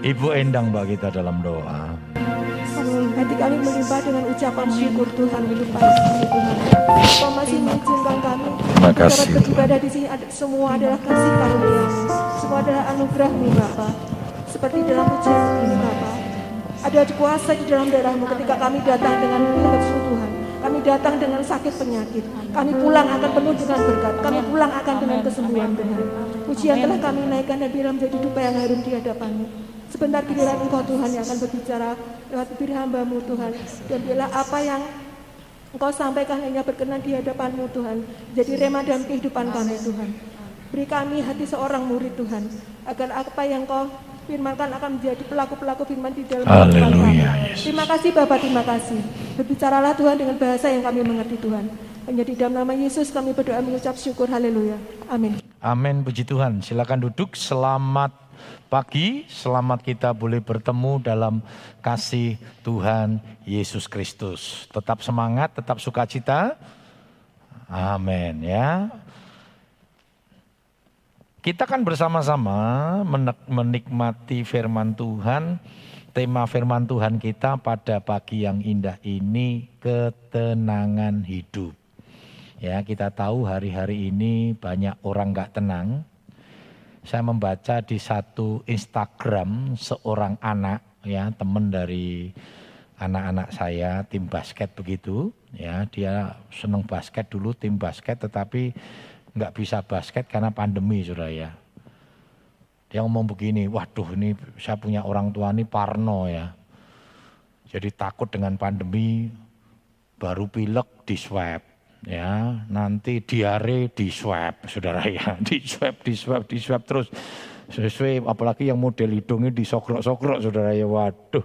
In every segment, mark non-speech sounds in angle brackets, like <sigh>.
Ibu Endang mbak kita dalam doa. Hati kami melimpah dengan ucapan syukur Tuhan melimpah kasih Tuhan. Kau masih mengizinkan kami Terima kasih, dapat beribadah di sini ada- semua adalah kasih karunia. Semua adalah anugerahmu Bapa. Seperti dalam ujian ini Bapa. Ada kuasa di dalam darahmu ketika kami datang dengan lesu Tuhan. Kami datang dengan sakit penyakit. Kami pulang akan penuh dengan berkat. Kami pulang akan dengan kesembuhan Tuhan. Pujian telah kami naikkan dan biar menjadi dupa yang harum di hadapanmu. Sebentar giliran Engkau Tuhan yang akan berbicara lewat bibir hambamu Tuhan. Dan bila apa yang Engkau sampaikan hanya berkenan di hadapanmu Tuhan. Jadi rema dalam kehidupan kami Tuhan. Beri kami hati seorang murid Tuhan. Agar apa yang Kau firmankan akan menjadi pelaku-pelaku firman di dalam kehidupan kami. Terima kasih Bapak, terima kasih. Berbicaralah Tuhan dengan bahasa yang kami mengerti Tuhan. Hanya di dalam nama Yesus kami berdoa mengucap syukur. Haleluya. Amin. Amin, puji Tuhan. Silakan duduk. Selamat pagi, selamat kita boleh bertemu dalam kasih Tuhan Yesus Kristus. Tetap semangat, tetap sukacita. Amin ya. Kita kan bersama-sama menikmati firman Tuhan. Tema firman Tuhan kita pada pagi yang indah ini ketenangan hidup. Ya, kita tahu hari-hari ini banyak orang nggak tenang. Saya membaca di satu Instagram seorang anak, ya teman dari anak-anak saya tim basket begitu, ya dia senang basket dulu tim basket, tetapi nggak bisa basket karena pandemi sudah ya. Dia ngomong begini, waduh ini saya punya orang tua ini parno ya. Jadi takut dengan pandemi, baru pilek di swab ya nanti diare di swab saudara ya. <laughs> Di swab di swab di swab terus. Sesuai apalagi yang model hidungnya disokrok-sokrok saudara ya. Waduh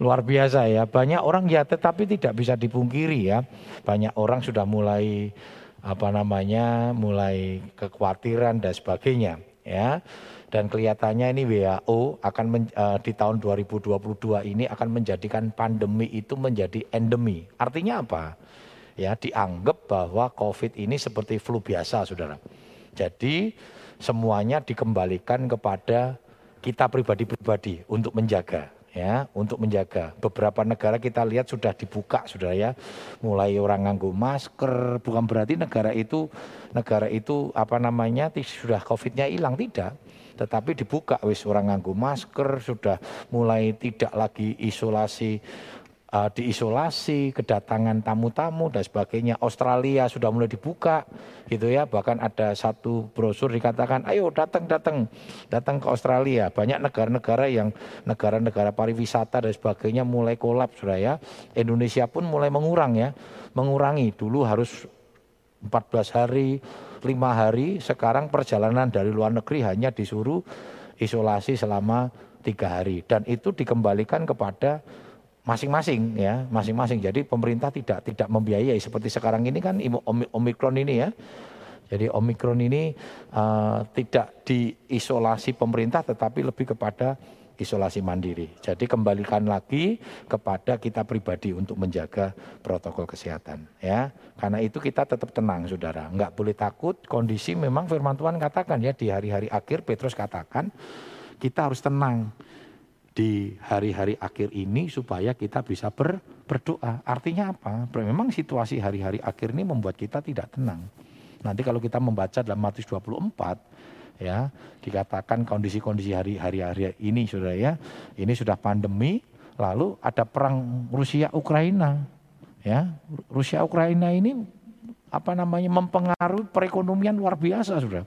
luar biasa ya. Banyak orang ya tetapi tidak bisa dipungkiri ya. Banyak orang sudah mulai apa namanya mulai kekhawatiran dan sebagainya ya. Dan kelihatannya ini WHO akan men- eh, di tahun 2022 ini akan menjadikan pandemi itu menjadi endemi. Artinya apa ya dianggap bahwa COVID ini seperti flu biasa, saudara. Jadi semuanya dikembalikan kepada kita pribadi-pribadi untuk menjaga, ya, untuk menjaga. Beberapa negara kita lihat sudah dibuka, saudara ya, mulai orang nganggo masker, bukan berarti negara itu negara itu apa namanya sudah COVID-nya hilang tidak. Tetapi dibuka wis orang nganggo masker, sudah mulai tidak lagi isolasi uh, diisolasi, kedatangan tamu-tamu dan sebagainya. Australia sudah mulai dibuka gitu ya. Bahkan ada satu brosur dikatakan, "Ayo datang datang datang ke Australia." Banyak negara-negara yang negara-negara pariwisata dan sebagainya mulai kolaps sudah ya. Indonesia pun mulai mengurang ya. Mengurangi dulu harus 14 hari, 5 hari, sekarang perjalanan dari luar negeri hanya disuruh isolasi selama tiga hari dan itu dikembalikan kepada masing-masing ya masing-masing. Jadi pemerintah tidak tidak membiayai. Seperti sekarang ini kan omikron ini ya. Jadi omikron ini eh, tidak diisolasi pemerintah tetapi lebih kepada isolasi mandiri. Jadi kembalikan lagi kepada kita pribadi untuk menjaga protokol kesehatan ya. Karena itu kita tetap tenang saudara. Nggak boleh takut. Kondisi memang firman Tuhan katakan ya di hari-hari akhir Petrus katakan kita harus tenang di hari-hari akhir ini supaya kita bisa ber, berdoa. Artinya apa? Memang situasi hari-hari akhir ini membuat kita tidak tenang. Nanti kalau kita membaca dalam Matius 24 ya, dikatakan kondisi-kondisi hari-hari hari ini Saudara ya, ini sudah pandemi, lalu ada perang Rusia Ukraina. Ya, Rusia Ukraina ini apa namanya mempengaruhi perekonomian luar biasa Saudara.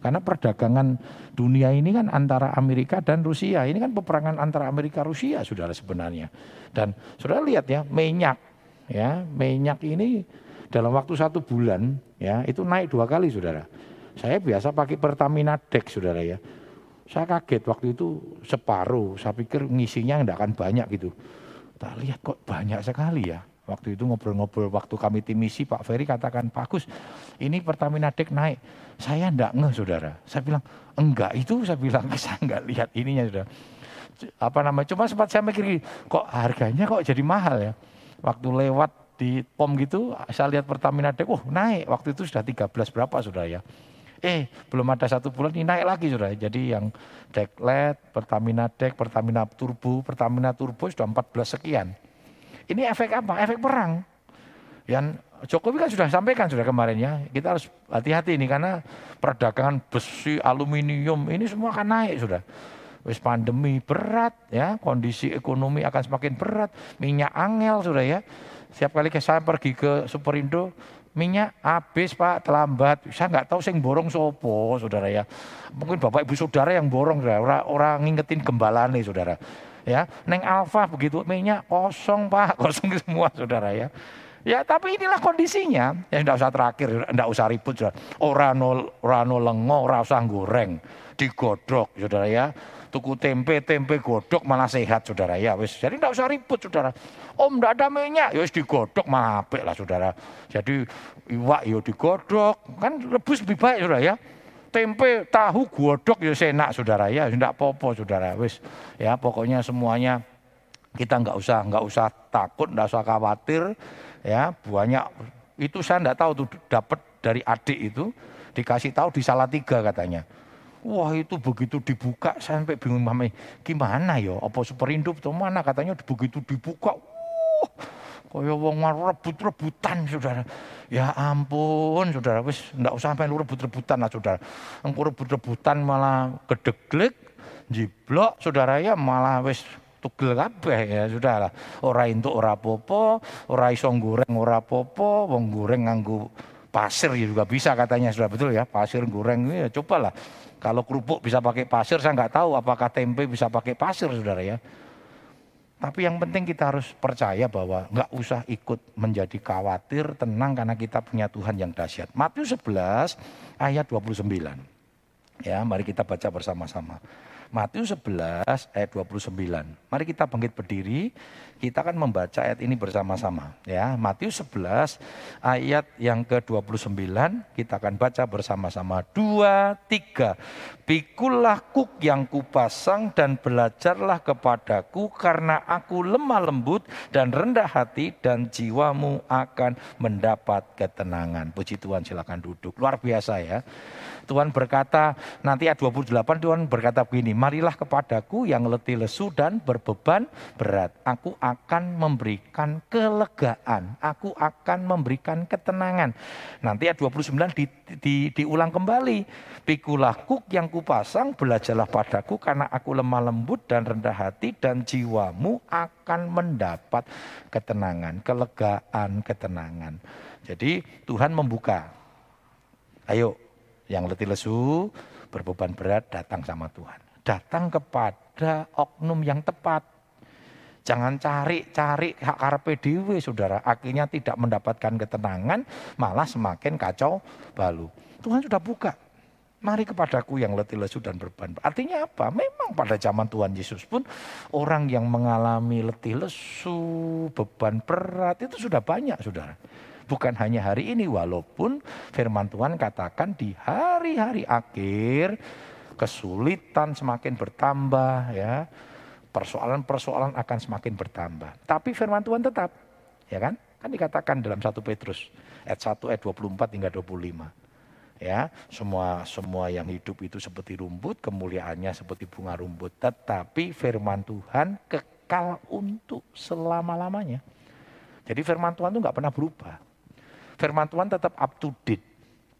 Karena perdagangan dunia ini kan antara Amerika dan Rusia. Ini kan peperangan antara Amerika Rusia saudara sebenarnya. Dan saudara lihat ya minyak ya minyak ini dalam waktu satu bulan ya itu naik dua kali saudara. Saya biasa pakai Pertamina Dex saudara ya. Saya kaget waktu itu separuh. Saya pikir ngisinya enggak akan banyak gitu. Tak lihat kok banyak sekali ya. Waktu itu ngobrol-ngobrol waktu kami tim misi Pak Ferry katakan Pak Gus ini Pertamina Dek naik. Saya enggak ngeh saudara. Saya bilang enggak itu saya bilang <laughs> saya enggak lihat ininya saudara. Apa namanya cuma sempat saya mikir kok harganya kok jadi mahal ya. Waktu lewat di pom gitu saya lihat Pertamina Dek, wah naik waktu itu sudah 13 berapa saudara ya. Eh, belum ada satu bulan ini naik lagi sudah. Jadi yang Dek LED, Pertamina Dek, Pertamina Turbo, Pertamina Turbo sudah 14 sekian. Ini efek apa? Efek perang. Yang Jokowi kan sudah sampaikan sudah kemarin ya, kita harus hati-hati ini karena perdagangan besi, aluminium ini semua akan naik sudah. Wis pandemi berat ya, kondisi ekonomi akan semakin berat, minyak angel sudah ya. Setiap kali saya pergi ke Superindo, minyak habis pak terlambat saya nggak tahu sing borong sopo saudara ya mungkin bapak ibu saudara yang borong saudara orang, orang ngingetin nih saudara ya neng alfa begitu minyak kosong pak <laughs> kosong semua saudara ya ya tapi inilah kondisinya ya tidak usah terakhir tidak usah ribut saudara orang no lengo orang usah goreng digodok saudara ya tuku tempe, tempe godok malah sehat saudara ya wis. Jadi tidak usah ribut saudara. Om tidak ada minyak, ya digodok apik lah saudara. Jadi iwak yo ya digodok, kan rebus lebih baik saudara ya. Tempe, tahu, godok ya enak saudara. Ya, tidak popo saudara. Wis. Ya pokoknya semuanya kita nggak usah nggak usah takut, nggak usah khawatir ya. Banyak itu saya tidak tahu tuh dapat dari adik itu dikasih tahu di salah tiga katanya. Wah itu begitu dibuka sampai bingung mami gimana ya? Apa superindo atau mana? Katanya begitu dibuka kaya wong rebut-rebutan saudara. Ya ampun saudara wis ndak usah sampai rebut-rebutan lah saudara. Engko rebut-rebutan malah gedeglek jiblok saudara ya malah wis tugel kabeh ya sudah lah. Ora entuk ora apa-apa, ora iso goreng ora apa-apa, wong goreng nganggo pasir ya juga bisa katanya sudah betul ya pasir goreng ya cobalah kalau kerupuk bisa pakai pasir, saya nggak tahu apakah tempe bisa pakai pasir, saudara ya. Tapi yang penting kita harus percaya bahwa nggak usah ikut menjadi khawatir, tenang karena kita punya Tuhan yang dahsyat. Matius 11 ayat 29. Ya, mari kita baca bersama-sama. Matius 11 ayat 29. Mari kita bangkit berdiri, kita akan membaca ayat ini bersama-sama ya. Matius 11 ayat yang ke-29 kita akan baca bersama-sama. Dua, tiga. Pikulah kuk yang kupasang dan belajarlah kepadaku karena aku lemah lembut dan rendah hati dan jiwamu akan mendapat ketenangan. Puji Tuhan silakan duduk. Luar biasa ya. Tuhan berkata, nanti ayat 28 Tuhan berkata begini, marilah kepadaku yang letih lesu dan berbeban berat. Aku akan memberikan kelegaan, aku akan memberikan ketenangan. Nanti ayat 29 di, di, diulang kembali. Pikulah kuk yang kupasang, belajarlah padaku karena aku lemah lembut dan rendah hati dan jiwamu akan mendapat ketenangan, kelegaan, ketenangan. Jadi Tuhan membuka. Ayo yang letih lesu, berbeban berat datang sama Tuhan. Datang kepada oknum yang tepat. Jangan cari-cari hak karpe dewe saudara. Akhirnya tidak mendapatkan ketenangan, malah semakin kacau balu. Tuhan sudah buka. Mari kepadaku yang letih lesu dan berbeban. Artinya apa? Memang pada zaman Tuhan Yesus pun orang yang mengalami letih lesu, beban berat itu sudah banyak saudara. Bukan hanya hari ini, walaupun firman Tuhan katakan di hari-hari akhir kesulitan semakin bertambah ya. Persoalan-persoalan akan semakin bertambah. Tapi firman Tuhan tetap, ya kan? Kan dikatakan dalam 1 Petrus ayat 1 ayat 24 hingga 25 ya semua semua yang hidup itu seperti rumput kemuliaannya seperti bunga rumput tetapi firman Tuhan kekal untuk selama lamanya jadi firman Tuhan itu nggak pernah berubah firman Tuhan tetap up to date.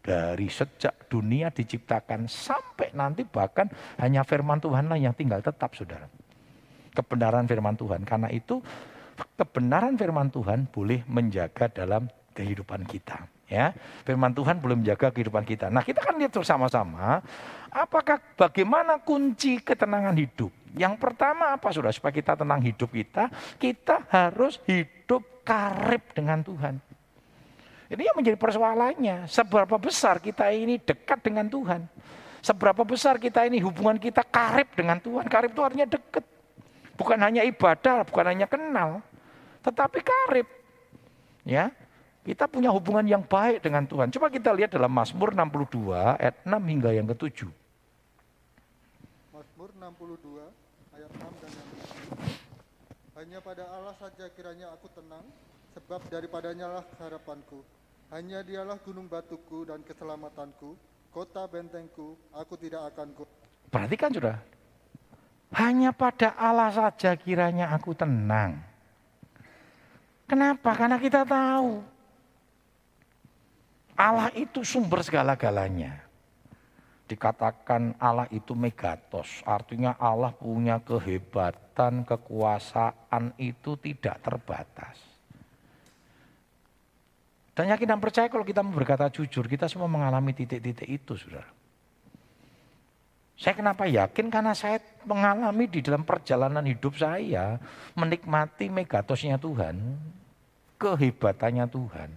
Dari sejak dunia diciptakan sampai nanti bahkan hanya firman Tuhanlah yang tinggal tetap saudara. Kebenaran firman Tuhan. Karena itu kebenaran firman Tuhan boleh menjaga dalam kehidupan kita. Ya, firman Tuhan belum menjaga kehidupan kita. Nah, kita kan lihat bersama-sama apakah bagaimana kunci ketenangan hidup. Yang pertama apa sudah supaya kita tenang hidup kita, kita harus hidup karib dengan Tuhan. Ini yang menjadi persoalannya. Seberapa besar kita ini dekat dengan Tuhan. Seberapa besar kita ini hubungan kita karib dengan Tuhan. Karib itu artinya dekat. Bukan hanya ibadah, bukan hanya kenal. Tetapi karib. Ya, kita punya hubungan yang baik dengan Tuhan. Coba kita lihat dalam Mazmur 62 ayat 6 hingga yang ke-7. Mazmur 62 ayat 6 dan yang Hanya pada Allah saja kiranya aku tenang, sebab daripadanya lah harapanku. Hanya dialah gunung batuku dan keselamatanku, kota bentengku, aku tidak akan ku... Perhatikan sudah. Hanya pada Allah saja kiranya aku tenang. Kenapa? Karena kita tahu Allah itu sumber segala-galanya. Dikatakan Allah itu megatos, artinya Allah punya kehebatan, kekuasaan itu tidak terbatas. Dan yakin dan percaya kalau kita berkata jujur, kita semua mengalami titik-titik itu, saudara. Saya kenapa yakin? Karena saya mengalami di dalam perjalanan hidup saya, menikmati megatosnya Tuhan, kehebatannya Tuhan,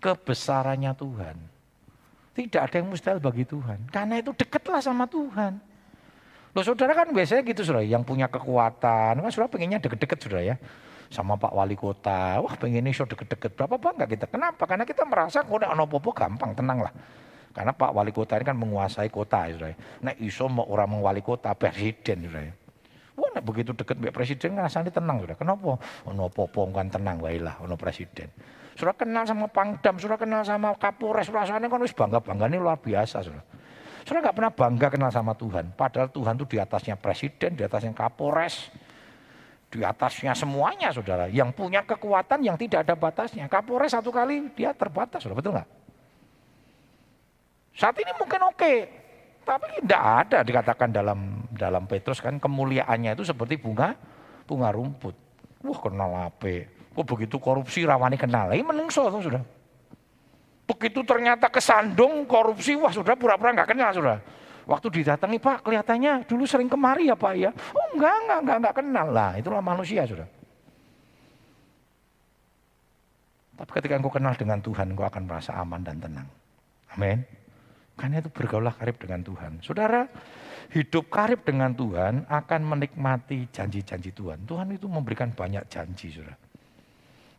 kebesarannya Tuhan. Tidak ada yang mustahil bagi Tuhan. Karena itu dekatlah sama Tuhan. Loh saudara kan biasanya gitu saudara, yang punya kekuatan, kan saudara pengennya deket-deket saudara ya. Sama Pak Wali Kota, wah pengennya so deket-deket. Berapa bangga kita. Kenapa? Karena kita merasa kalau ada popo gampang, tenang lah. Karena Pak Wali Kota ini kan menguasai kota ya. Nah iso mau orang mengwali kota, presiden saudara. Wah nah, begitu deket mbak presiden ngerasanya tenang saudara. Kenapa? Ono popo kan tenang wailah, ono presiden. Sudah kenal sama Pangdam, sudah kenal sama Kapolres, rasanya kan wis bangga-bangga ini luar biasa. Sudah. Sudah nggak pernah bangga kenal sama Tuhan. Padahal Tuhan itu di atasnya presiden, di atasnya Kapolres, di atasnya semuanya saudara. Yang punya kekuatan yang tidak ada batasnya. Kapolres satu kali dia terbatas, saudara. betul nggak? Saat ini mungkin oke, tapi tidak ada dikatakan dalam dalam Petrus kan kemuliaannya itu seperti bunga bunga rumput. Wah kenal apa? Kok begitu korupsi rawani kenal? Ini menungso sudah. Begitu ternyata kesandung korupsi, wah sudah pura-pura nggak kenal sudah. Waktu didatangi Pak, kelihatannya dulu sering kemari ya Pak ya. Oh enggak, enggak, enggak, enggak kenal lah. Itulah manusia sudah. Tapi ketika engkau kenal dengan Tuhan, engkau akan merasa aman dan tenang. Amin. Karena itu bergaulah karib dengan Tuhan. Saudara, hidup karib dengan Tuhan akan menikmati janji-janji Tuhan. Tuhan itu memberikan banyak janji, saudara.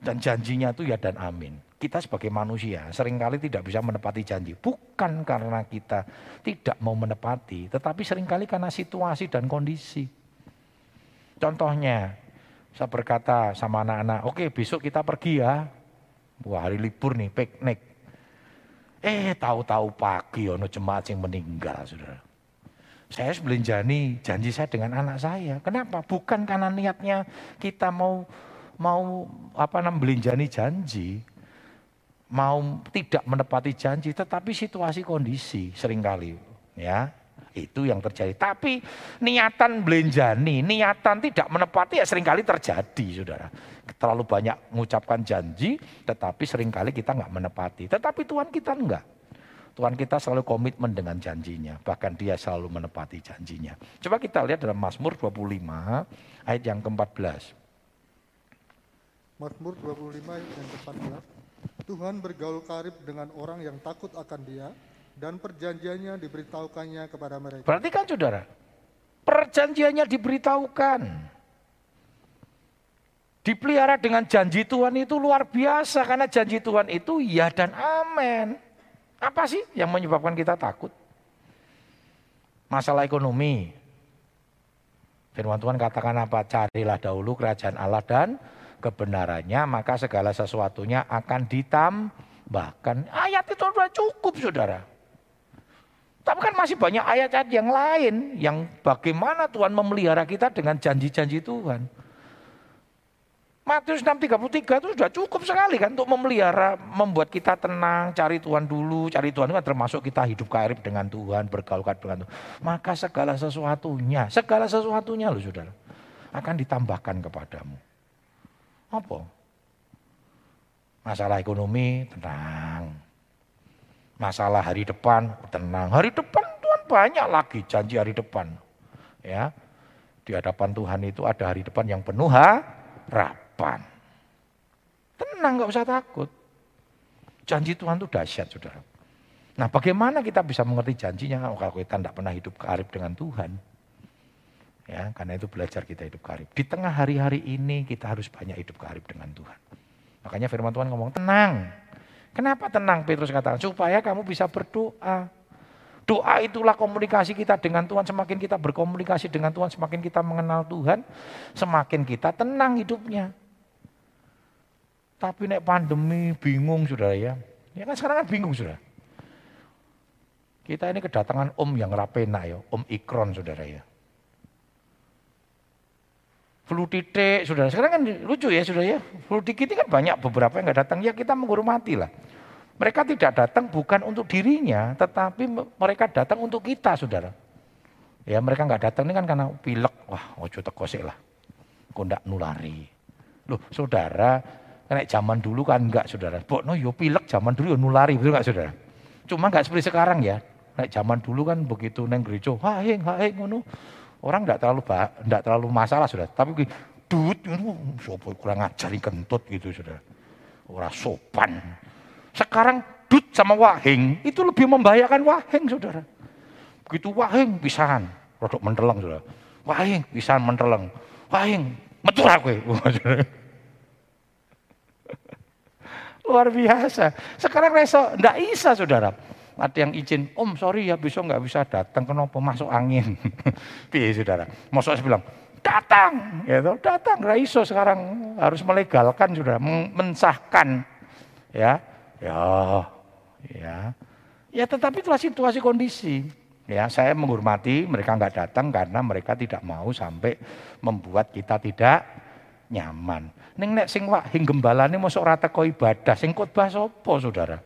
Dan janjinya itu ya dan amin. Kita sebagai manusia sering kali tidak bisa menepati janji. Bukan karena kita tidak mau menepati, tetapi sering kali karena situasi dan kondisi. Contohnya, saya berkata sama anak-anak, oke okay, besok kita pergi ya. Wah hari libur nih, piknik. Eh tahu-tahu pagi ono jemaat yang meninggal saudara. Saya belanjani janji saya dengan anak saya. Kenapa? Bukan karena niatnya kita mau mau apa namanya belinjani janji, mau tidak menepati janji, tetapi situasi kondisi sering kali ya itu yang terjadi. Tapi niatan belinjani, niatan tidak menepati ya sering kali terjadi, saudara. Terlalu banyak mengucapkan janji, tetapi sering kali kita nggak menepati. Tetapi Tuhan kita enggak. Tuhan kita selalu komitmen dengan janjinya. Bahkan dia selalu menepati janjinya. Coba kita lihat dalam Mazmur 25 ayat yang ke-14. Mazmur 25 ayat yang ke-14. Tuhan bergaul karib dengan orang yang takut akan dia dan perjanjiannya diberitahukannya kepada mereka. Perhatikan saudara, perjanjiannya diberitahukan. Dipelihara dengan janji Tuhan itu luar biasa karena janji Tuhan itu ya dan amin. Apa sih yang menyebabkan kita takut? Masalah ekonomi. Firman Tuhan katakan apa? Carilah dahulu kerajaan Allah dan kebenarannya, maka segala sesuatunya akan ditambahkan. Ayat itu sudah cukup saudara. Tapi kan masih banyak ayat-ayat yang lain yang bagaimana Tuhan memelihara kita dengan janji-janji Tuhan. Matius 6:33 itu sudah cukup sekali kan untuk memelihara, membuat kita tenang, cari Tuhan dulu, cari Tuhan kan termasuk kita hidup karib dengan Tuhan, bergaul dengan Tuhan. Maka segala sesuatunya, segala sesuatunya loh saudara, akan ditambahkan kepadamu. Apa? Masalah ekonomi, tenang. Masalah hari depan, tenang. Hari depan Tuhan banyak lagi janji hari depan. Ya, di hadapan Tuhan itu ada hari depan yang penuh harapan. Tenang, nggak usah takut. Janji Tuhan itu dahsyat, saudara. Nah, bagaimana kita bisa mengerti janjinya kalau kita tidak pernah hidup karib dengan Tuhan? Ya, karena itu belajar kita hidup karib. Di tengah hari-hari ini kita harus banyak hidup karib dengan Tuhan. Makanya firman Tuhan ngomong tenang. Kenapa tenang? Petrus katakan supaya kamu bisa berdoa. Doa itulah komunikasi kita dengan Tuhan. Semakin kita berkomunikasi dengan Tuhan, semakin kita mengenal Tuhan, semakin kita tenang hidupnya. Tapi nek pandemi bingung sudah ya. Ya kan sekarang kan bingung sudah. Kita ini kedatangan Om yang rapena ya, Om Ikron saudara ya. Flu titik, saudara. Sekarang kan lucu ya, saudara ya. Flu titik ini kan banyak beberapa yang nggak datang. Ya kita menghormati lah. Mereka tidak datang bukan untuk dirinya, tetapi mereka datang untuk kita, saudara. Ya mereka nggak datang ini kan karena pilek. Wah, ojo teko lah. Kok ndak nulari. Loh, saudara, kayak zaman dulu kan enggak, saudara. Bok, no yo pilek zaman dulu yo nulari, betul nggak, saudara? Cuma nggak seperti sekarang ya. Kayak zaman dulu kan begitu neng gereja, haing, haing, ngono. Orang enggak terlalu enggak terlalu masalah sudah. Tapi dut sopo kurang ngajari kentut gitu sudah. Orang sopan. Sekarang dut sama wahing itu lebih membahayakan wahing saudara. Begitu wahing pisahan, rodok menteleng saudara. Wahing pisahan menteleng. Wahing metur aku. <laughs> Luar biasa. Sekarang reso ndak bisa saudara ada yang izin, om sorry ya besok nggak bisa datang, kenapa masuk angin. <laughs> Piye saudara, masuk saya bilang, datang, gitu, datang, raiso sekarang harus melegalkan sudah, mensahkan, ya, ya, ya, ya tetapi itulah situasi kondisi. Ya, saya menghormati mereka nggak datang karena mereka tidak mau sampai membuat kita tidak nyaman. Neng nek sing wak hing gembalane mosok rata kau ibadah, sing khotbah sapa, Saudara?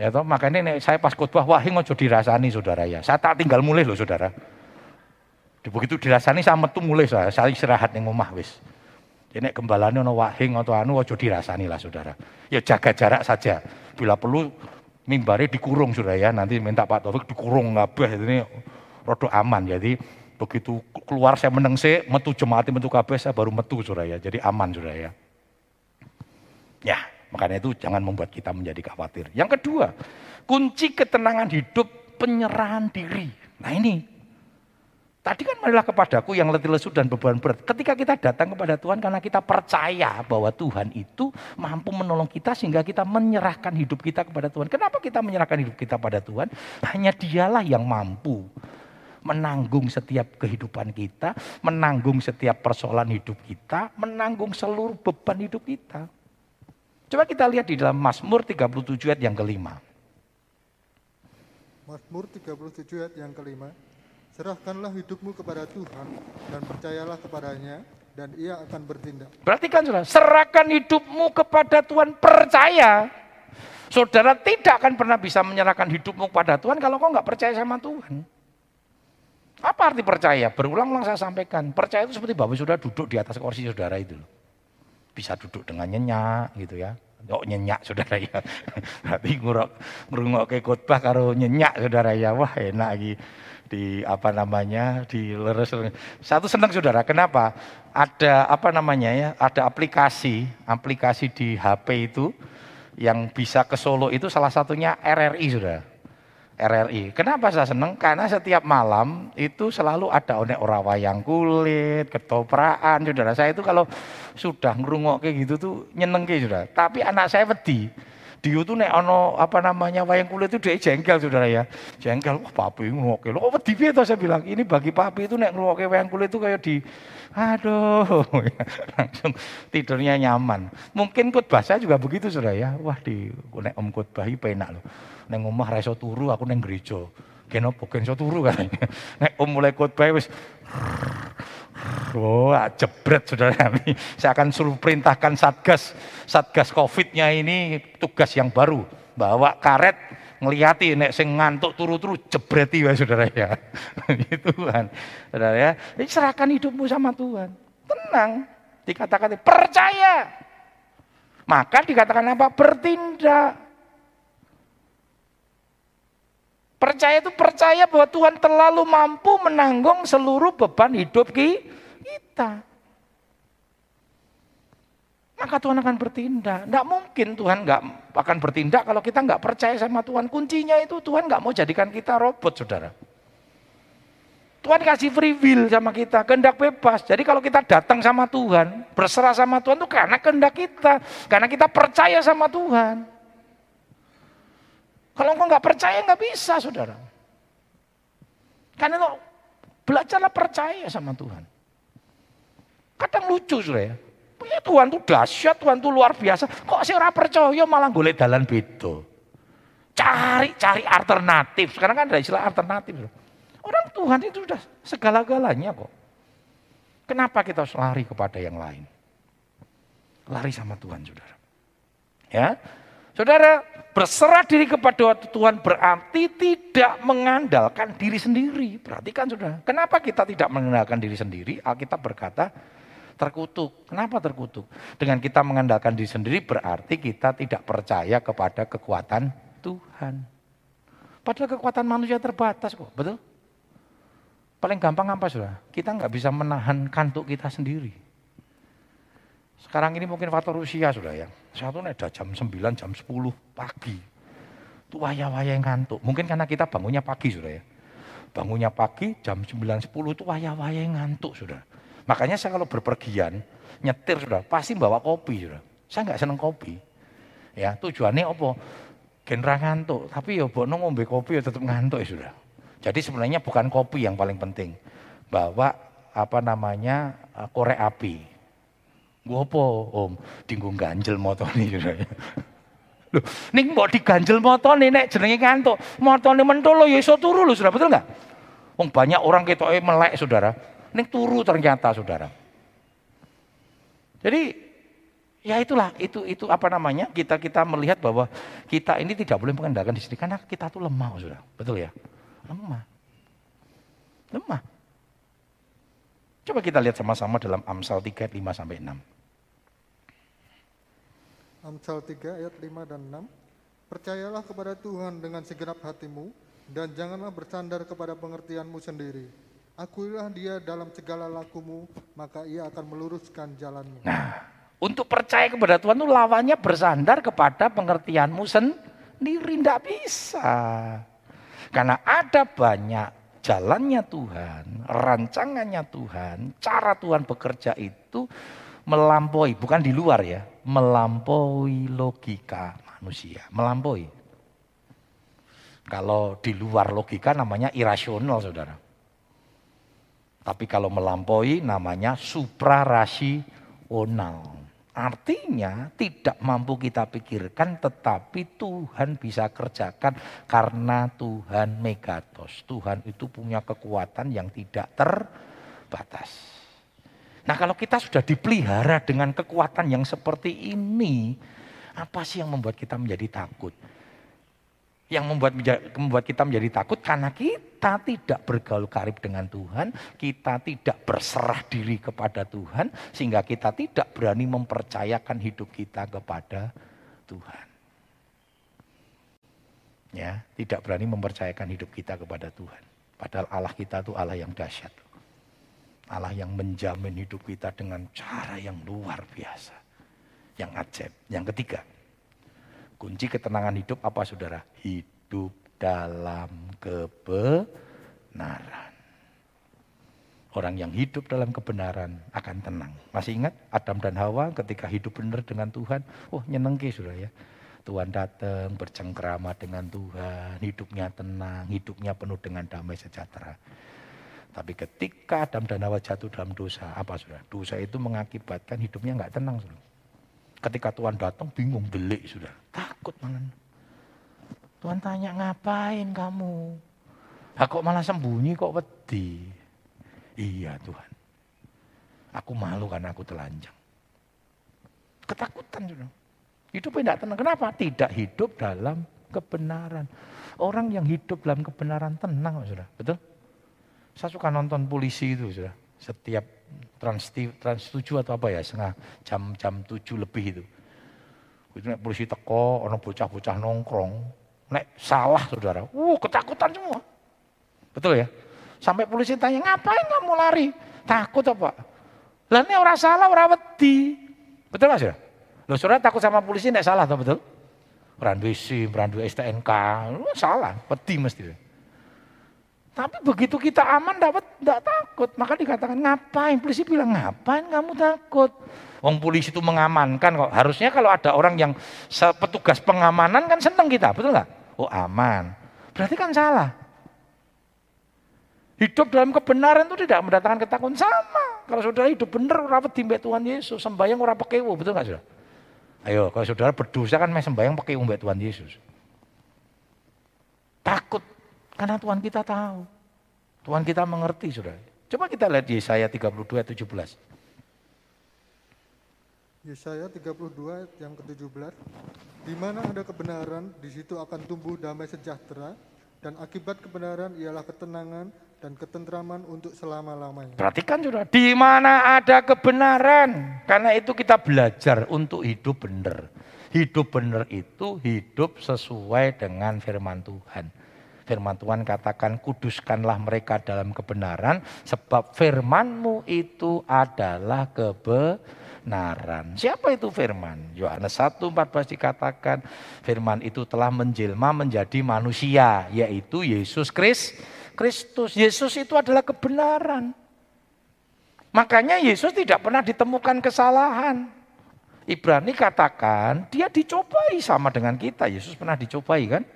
Ya toh, makanya nih, saya pas khotbah wahing ojo dirasani saudara ya. Saya tak tinggal mulai loh saudara. Begitu dirasani saya metu mulai saya, saya istirahat ning omah wis. Jadi gembalane ono wahing atau anu ojo dirasani lah saudara. Ya jaga jarak saja. Bila perlu mimbari dikurung saudara ya. Nanti minta Pak Taufik dikurung ngabah ini rodo aman. Jadi begitu keluar saya meneng sih, metu jemaati metu kabeh saya baru metu saudara ya. Jadi aman saudara ya. Ya, Makanya itu jangan membuat kita menjadi khawatir. Yang kedua, kunci ketenangan hidup penyerahan diri. Nah ini, tadi kan marilah kepadaku yang letih lesu dan beban berat. Ketika kita datang kepada Tuhan karena kita percaya bahwa Tuhan itu mampu menolong kita sehingga kita menyerahkan hidup kita kepada Tuhan. Kenapa kita menyerahkan hidup kita pada Tuhan? Hanya dialah yang mampu menanggung setiap kehidupan kita, menanggung setiap persoalan hidup kita, menanggung seluruh beban hidup kita. Coba kita lihat di dalam Mazmur 37 ayat yang kelima. Mazmur 37 ayat yang kelima. Serahkanlah hidupmu kepada Tuhan dan percayalah kepadanya dan ia akan bertindak. Berarti kan saudara, serahkan hidupmu kepada Tuhan, percaya. Saudara tidak akan pernah bisa menyerahkan hidupmu kepada Tuhan kalau kau nggak percaya sama Tuhan. Apa arti percaya? Berulang-ulang saya sampaikan. Percaya itu seperti Bapak sudah duduk di atas kursi saudara itu loh bisa duduk dengan nyenyak gitu ya. Oh nyenyak saudara ya. <laughs> Berarti nguruk ngurungok ke khotbah karo nyenyak saudara ya. Wah enak lagi di apa namanya di leres. Satu senang saudara. Kenapa? Ada apa namanya ya? Ada aplikasi aplikasi di HP itu yang bisa ke Solo itu salah satunya RRI saudara. RRI. Kenapa saya senang? Karena setiap malam itu selalu ada onek ora wayang kulit, ketopraan, saudara. Saya itu kalau sudah ngerungok kayak gitu tuh nyeneng kayak saudara. Tapi anak saya wedi. Dia tuh nek ono apa namanya wayang kulit itu dia jengkel saudara ya. Jengkel, wah papi ngeroke. Lo wedi piye saya bilang, ini bagi papi itu nek ngeroke wayang kulit itu kayak di aduh <laughs> langsung tidurnya nyaman. Mungkin khotbah saya juga begitu saudara ya. Wah di nek om khotbah penak loh. Neng omah ra turu aku neng gereja. Kenapa gen iso turu kan. <laughs> Nek om mulai khotbah wis Oh, jebret saudara kami. Saya akan suruh perintahkan satgas, satgas COVID-nya ini tugas yang baru. Bawa karet, ngeliati nek sing ngantuk turu-turu jebreti ya saudara ya. <laughs> Itu kan. Saudara ya. Jadi serahkan hidupmu sama Tuhan. Tenang. Dikatakan percaya. Maka dikatakan apa? Bertindak. Percaya itu percaya bahwa Tuhan terlalu mampu menanggung seluruh beban hidup kita. Maka Tuhan akan bertindak. Tidak mungkin Tuhan nggak akan bertindak kalau kita nggak percaya sama Tuhan. Kuncinya itu Tuhan nggak mau jadikan kita robot, saudara. Tuhan kasih free will sama kita, kehendak bebas. Jadi kalau kita datang sama Tuhan, berserah sama Tuhan itu karena kehendak kita. Karena kita percaya sama Tuhan. Kalau engkau nggak percaya nggak bisa, saudara. Karena itu belajarlah percaya sama Tuhan. Kadang lucu, saudara. Ya, Tuhan tuh dahsyat, Tuhan tuh luar biasa. Kok sih orang percaya malah golek dalan beda. Cari-cari alternatif. Sekarang kan ada istilah alternatif. Orang Tuhan itu sudah segala-galanya kok. Kenapa kita harus lari kepada yang lain? Lari sama Tuhan, saudara. Ya, saudara berserah diri kepada Tuhan berarti tidak mengandalkan diri sendiri. Perhatikan saudara, kenapa kita tidak mengandalkan diri sendiri? Alkitab berkata terkutuk. Kenapa terkutuk? Dengan kita mengandalkan diri sendiri berarti kita tidak percaya kepada kekuatan Tuhan. Padahal kekuatan manusia terbatas kok, betul? Paling gampang apa sudah? Kita nggak bisa menahan kantuk kita sendiri. Sekarang ini mungkin faktor usia sudah ya. Satu ada jam 9, jam 10 pagi. Itu waya-waya yang ngantuk. Mungkin karena kita bangunnya pagi sudah ya. Bangunnya pagi jam 9, 10 itu waya-waya yang ngantuk sudah. Makanya saya kalau berpergian, nyetir sudah, pasti bawa kopi sudah. Saya nggak seneng kopi. Ya, tujuannya apa? Genre ngantuk, tapi ya bono ngombe kopi ya tetap ngantuk ya sudah. Jadi sebenarnya bukan kopi yang paling penting. Bawa apa namanya eh, korek api. Apa om? Dinggung ganjel motor nih. Loh, nih mau diganjel motor nih nek jenenge ngantuk. Motor nih mentul lo ya iso turu lo sudah betul nggak? Wong banyak orang kita melek saudara. Nih turu ternyata saudara. Jadi ya itulah itu itu apa namanya kita kita melihat bahwa kita ini tidak boleh mengandalkan di sini karena kita tuh lemah saudara. Betul ya? Lemah. Lemah. Coba kita lihat sama-sama dalam Amsal 3 ayat 5 sampai 6. Amsal 3 ayat 5 dan 6. Percayalah kepada Tuhan dengan segenap hatimu dan janganlah bersandar kepada pengertianmu sendiri. Akuilah dia dalam segala lakumu, maka ia akan meluruskan jalanmu. Nah, untuk percaya kepada Tuhan itu lawannya bersandar kepada pengertianmu sendiri. Tidak bisa. Karena ada banyak jalannya Tuhan, rancangannya Tuhan, cara Tuhan bekerja itu melampaui, bukan di luar ya, melampaui logika manusia, melampaui. Kalau di luar logika namanya irasional saudara. Tapi kalau melampaui namanya suprarasional. Artinya tidak mampu kita pikirkan tetapi Tuhan bisa kerjakan karena Tuhan megatos. Tuhan itu punya kekuatan yang tidak terbatas. Nah kalau kita sudah dipelihara dengan kekuatan yang seperti ini, apa sih yang membuat kita menjadi takut? Yang membuat membuat kita menjadi takut karena kita tidak bergaul karib dengan Tuhan, kita tidak berserah diri kepada Tuhan, sehingga kita tidak berani mempercayakan hidup kita kepada Tuhan. Ya, tidak berani mempercayakan hidup kita kepada Tuhan. Padahal Allah kita itu Allah yang dahsyat. Allah yang menjamin hidup kita dengan cara yang luar biasa. Yang ajaib. Yang ketiga, Kunci ketenangan hidup apa saudara? Hidup dalam kebenaran. Orang yang hidup dalam kebenaran akan tenang. Masih ingat Adam dan Hawa ketika hidup benar dengan Tuhan? Oh nyenengke sudah ya. Tuhan datang bercengkrama dengan Tuhan, hidupnya tenang, hidupnya penuh dengan damai sejahtera. Tapi ketika Adam dan Hawa jatuh dalam dosa, apa sudah? Dosa itu mengakibatkan hidupnya nggak tenang. Sudah. Ketika Tuhan datang bingung delik sudah. Takut malah. Tuhan tanya ngapain kamu? Kok malah sembunyi kok wedi? Iya Tuhan. Aku malu karena aku telanjang. Ketakutan sudah. Hidup tidak tenang. Kenapa? Tidak hidup dalam kebenaran. Orang yang hidup dalam kebenaran tenang sudah. Betul? Saya suka nonton polisi itu sudah. Setiap trans, trans 7 atau apa ya, setengah jam jam 7 lebih itu. Itu nek polisi teko, ono bocah-bocah nongkrong, nek salah saudara, uh ketakutan semua. Betul ya? Sampai polisi tanya, ngapain kamu lari? Takut apa? Lah ini orang salah, orang wedi. Betul gak sih? Loh saudara takut sama polisi nek salah, betul? SIM, orang duwe STNK, salah, wedi mesti. Tapi begitu kita aman dapat tidak takut. Maka dikatakan ngapain? Polisi bilang ngapain kamu takut? Wong polisi itu mengamankan kok. Harusnya kalau ada orang yang petugas pengamanan kan seneng kita, betul nggak? Oh aman. Berarti kan salah. Hidup dalam kebenaran itu tidak mendatangkan ketakutan sama. Kalau saudara hidup benar, rapat di Tuhan Yesus, sembahyang orang pekewo, betul nggak saudara? Ayo, kalau saudara berdosa kan sembahyang pakai Tuhan Yesus. Takut karena Tuhan kita tahu. Tuhan kita mengerti, Saudara. Coba kita lihat Yesaya 32 ayat 17. Yesaya 32 ayat yang ke-17 Di mana ada kebenaran, di situ akan tumbuh damai sejahtera dan akibat kebenaran ialah ketenangan dan ketentraman untuk selama-lamanya. Perhatikan Saudara, di mana ada kebenaran. Karena itu kita belajar untuk hidup benar. Hidup benar itu hidup sesuai dengan firman Tuhan. Firman Tuhan katakan kuduskanlah mereka dalam kebenaran sebab firmanmu itu adalah kebenaran. Siapa itu firman? Yohanes 1:14 dikatakan firman itu telah menjelma menjadi manusia, yaitu Yesus Kristus. Yesus itu adalah kebenaran. Makanya Yesus tidak pernah ditemukan kesalahan. Ibrani katakan dia dicobai sama dengan kita. Yesus pernah dicobai kan?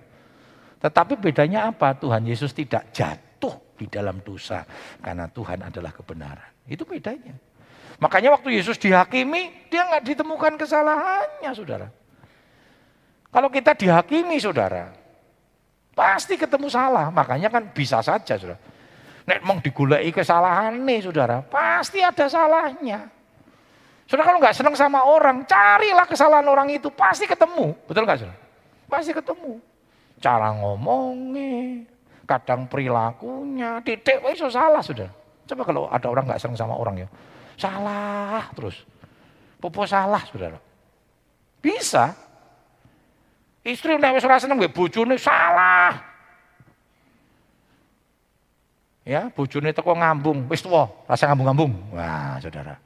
Tetapi bedanya apa? Tuhan Yesus tidak jatuh di dalam dosa karena Tuhan adalah kebenaran. Itu bedanya. Makanya waktu Yesus dihakimi, dia nggak ditemukan kesalahannya, saudara. Kalau kita dihakimi, saudara, pasti ketemu salah. Makanya kan bisa saja, saudara. Nek mau digulai kesalahan nih, saudara, pasti ada salahnya. Saudara kalau nggak senang sama orang, carilah kesalahan orang itu, pasti ketemu. Betul nggak, saudara? Pasti ketemu. Cara ngomongnya, kadang perilakunya, titik, itu salah, saudara. Coba kalau ada orang nggak senang sama orang ya, Salah terus. Popo salah, saudara. Bisa. Istri nek wis ora seneng mbek bojone salah. Ya, bojone teko ngambung, wis tuwa, rasa ngambung-ngambung. Wah, saudara.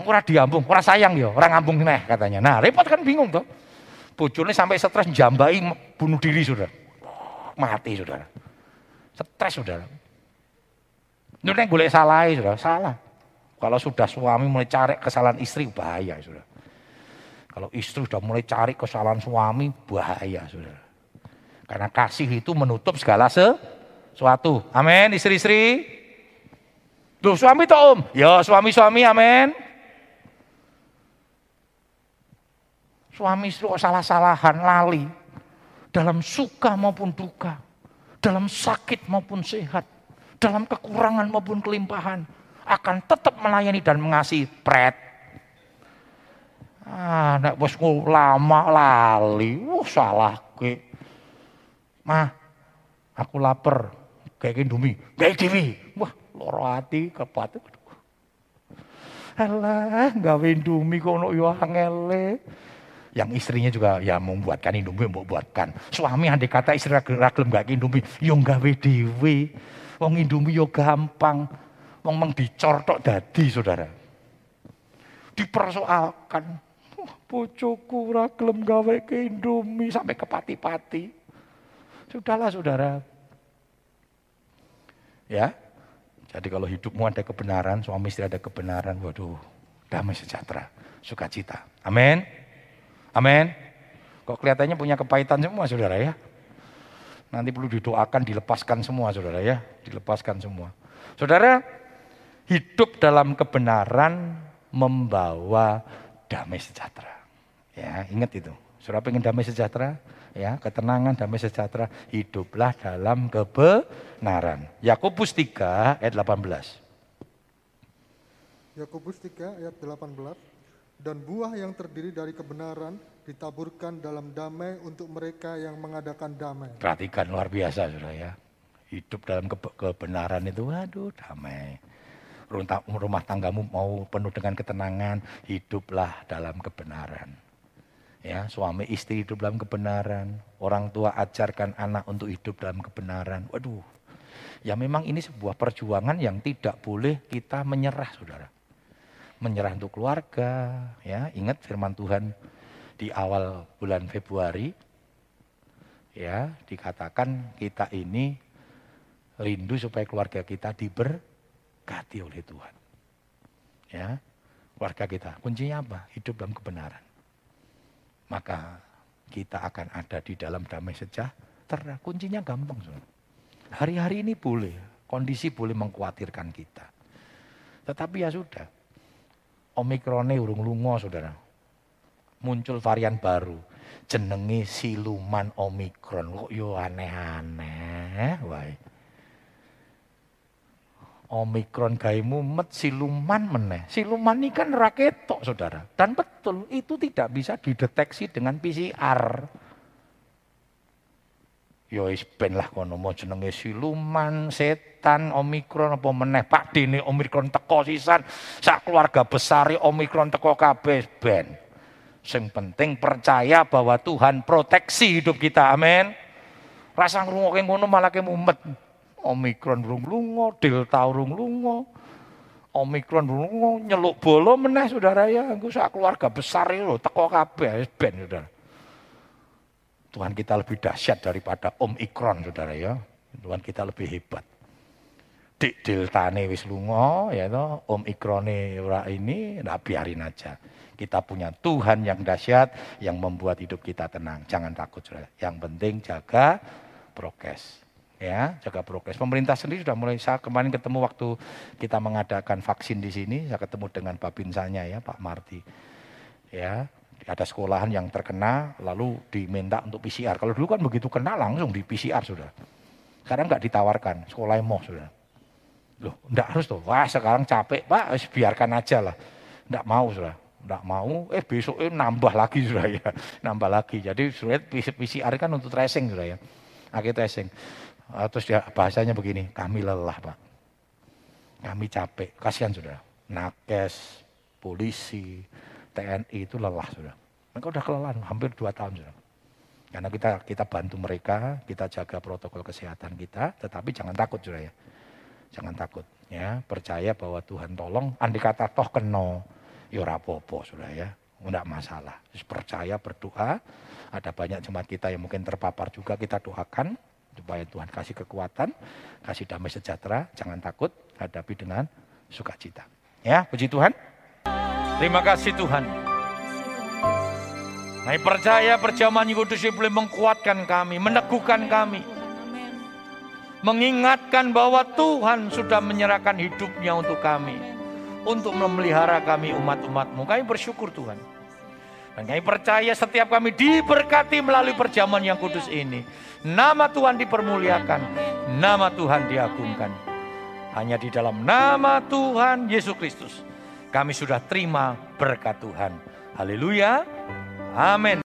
Ora diambung, ora sayang ya, ora ngambung neh katanya. Nah, repot kan bingung toh. Bojone sampai stres jambai bunuh diri, Saudara. Mati, Saudara. Stres, Saudara. Nek golek salah, Saudara, salah. Kalau sudah suami mulai cari kesalahan istri, bahaya sudah. Kalau istri sudah mulai cari kesalahan suami, bahaya sudah. Karena kasih itu menutup segala sesuatu. Amin, istri-istri. Tuh suami toh om. Ya suami-suami, amin. Suami istri kok salah-salahan, lali. Dalam suka maupun duka. Dalam sakit maupun sehat. Dalam kekurangan maupun kelimpahan akan tetap melayani dan mengasihi pret. Ah, nek wis lama lali, uh salah ke. Mah, aku lapar, kayak Indomie, kayak dewi. Wah, loro hati kepat. Alah, gawe Indomie kono yo angele. Yang istrinya juga ya membuatkan Indomie, mau buatkan. Suami andai kata istri ragilem gak Indomie, yo gawe dewi. Wong Indomie yo gampang. Wong meng dicor tok dadi, Saudara. Dipersoalkan. Wah, bojoku ora gelem gawe ke Indomie sampai ke pati-pati. Sudahlah, Saudara. Ya. Jadi kalau hidupmu ada kebenaran, suami istri ada kebenaran, waduh, damai sejahtera, sukacita. Amin. Amin. Kok kelihatannya punya kepahitan semua, Saudara ya? Nanti perlu didoakan, dilepaskan semua, Saudara ya. Dilepaskan semua. Saudara, hidup dalam kebenaran membawa damai sejahtera. Ya, ingat itu. Saudara pengen damai sejahtera? Ya, ketenangan, damai sejahtera. Hiduplah dalam kebenaran. Yakobus 3 ayat 18. Yakobus 3 ayat 18. Dan buah yang terdiri dari kebenaran ditaburkan dalam damai untuk mereka yang mengadakan damai. Perhatikan luar biasa Saudara ya. Hidup dalam kebenaran itu waduh damai rumah tanggamu mau penuh dengan ketenangan, hiduplah dalam kebenaran. Ya, suami istri hidup dalam kebenaran, orang tua ajarkan anak untuk hidup dalam kebenaran. Waduh. Ya memang ini sebuah perjuangan yang tidak boleh kita menyerah, Saudara. Menyerah untuk keluarga, ya. Ingat firman Tuhan di awal bulan Februari ya, dikatakan kita ini rindu supaya keluarga kita diber diberkati oleh Tuhan. Ya, keluarga kita. Kuncinya apa? Hidup dalam kebenaran. Maka kita akan ada di dalam damai sejahtera. Kuncinya gampang, Hari-hari ini boleh, kondisi boleh mengkhawatirkan kita. Tetapi ya sudah, Omikronnya urung lungo saudara. Muncul varian baru. jenenge siluman Omikron. Kok yo aneh-aneh wae. Omikron gawe mumet siluman meneh. Siluman ini kan raketok saudara. Dan betul itu tidak bisa dideteksi dengan PCR. Yo ben lah kono mau jenenge siluman, setan, omikron apa meneh Pak dene omikron teko sisan, sak keluarga besar omikron teko kabeh ben. Sing penting percaya bahwa Tuhan proteksi hidup kita. Amin. Rasa ngrungokke ngono malah ke mumet. Omikron rung lunga, delta rung lunga. Omikron lunga nyeluk bolo meneh saudara ya, engko sak keluarga besar itu teko kabeh ben saudara. Tuhan kita lebih dahsyat daripada Om Ikron, saudara ya. Tuhan kita lebih hebat. Dik deltane wis lunga, ya toh, Om Ikrone ora ini, nah biarin aja. Kita punya Tuhan yang dahsyat yang membuat hidup kita tenang. Jangan takut, saudara. Yang penting jaga prokes. Ya, jaga prokes. Pemerintah sendiri sudah mulai saya kemarin ketemu waktu kita mengadakan vaksin di sini, saya ketemu dengan Babinsanya ya, Pak Marti. Ya, ada sekolahan yang terkena lalu diminta untuk PCR. Kalau dulu kan begitu kena langsung di PCR sudah. Sekarang nggak ditawarkan, sekolah emoh sudah. Loh, enggak harus tuh. Wah, sekarang capek, Pak, biarkan aja lah. Enggak mau sudah. Enggak mau, eh besok eh, nambah lagi <laughs> sudah ya. Nambah lagi. Jadi sudah PCR kan untuk tracing sudah ya. Akhir tracing. Ah, terus ya bahasanya begini, kami lelah, Pak. Kami capek, kasihan sudah. Nakes, polisi, TNI itu lelah sudah. Mereka sudah kelelahan hampir dua tahun sudah. Karena kita kita bantu mereka, kita jaga protokol kesehatan kita, tetapi jangan takut sudah ya. Jangan takut ya, percaya bahwa Tuhan tolong. Andi kata toh keno, ya rapopo sudah ya, enggak masalah. Terus percaya berdoa, ada banyak jemaat kita yang mungkin terpapar juga kita doakan supaya Tuhan kasih kekuatan, kasih damai sejahtera, jangan takut, hadapi dengan sukacita. Ya, puji Tuhan. Terima kasih Tuhan. Kami percaya perjamuan kudus boleh mengkuatkan kami, meneguhkan kami. Mengingatkan bahwa Tuhan sudah menyerahkan hidupnya untuk kami. Untuk memelihara kami umat-umatmu. Kami bersyukur Tuhan. Dan kami percaya setiap kami diberkati melalui perjamuan yang kudus ini. Nama Tuhan dipermuliakan. Nama Tuhan diagungkan. Hanya di dalam nama Tuhan Yesus Kristus kami sudah terima berkat Tuhan. Haleluya. Amin.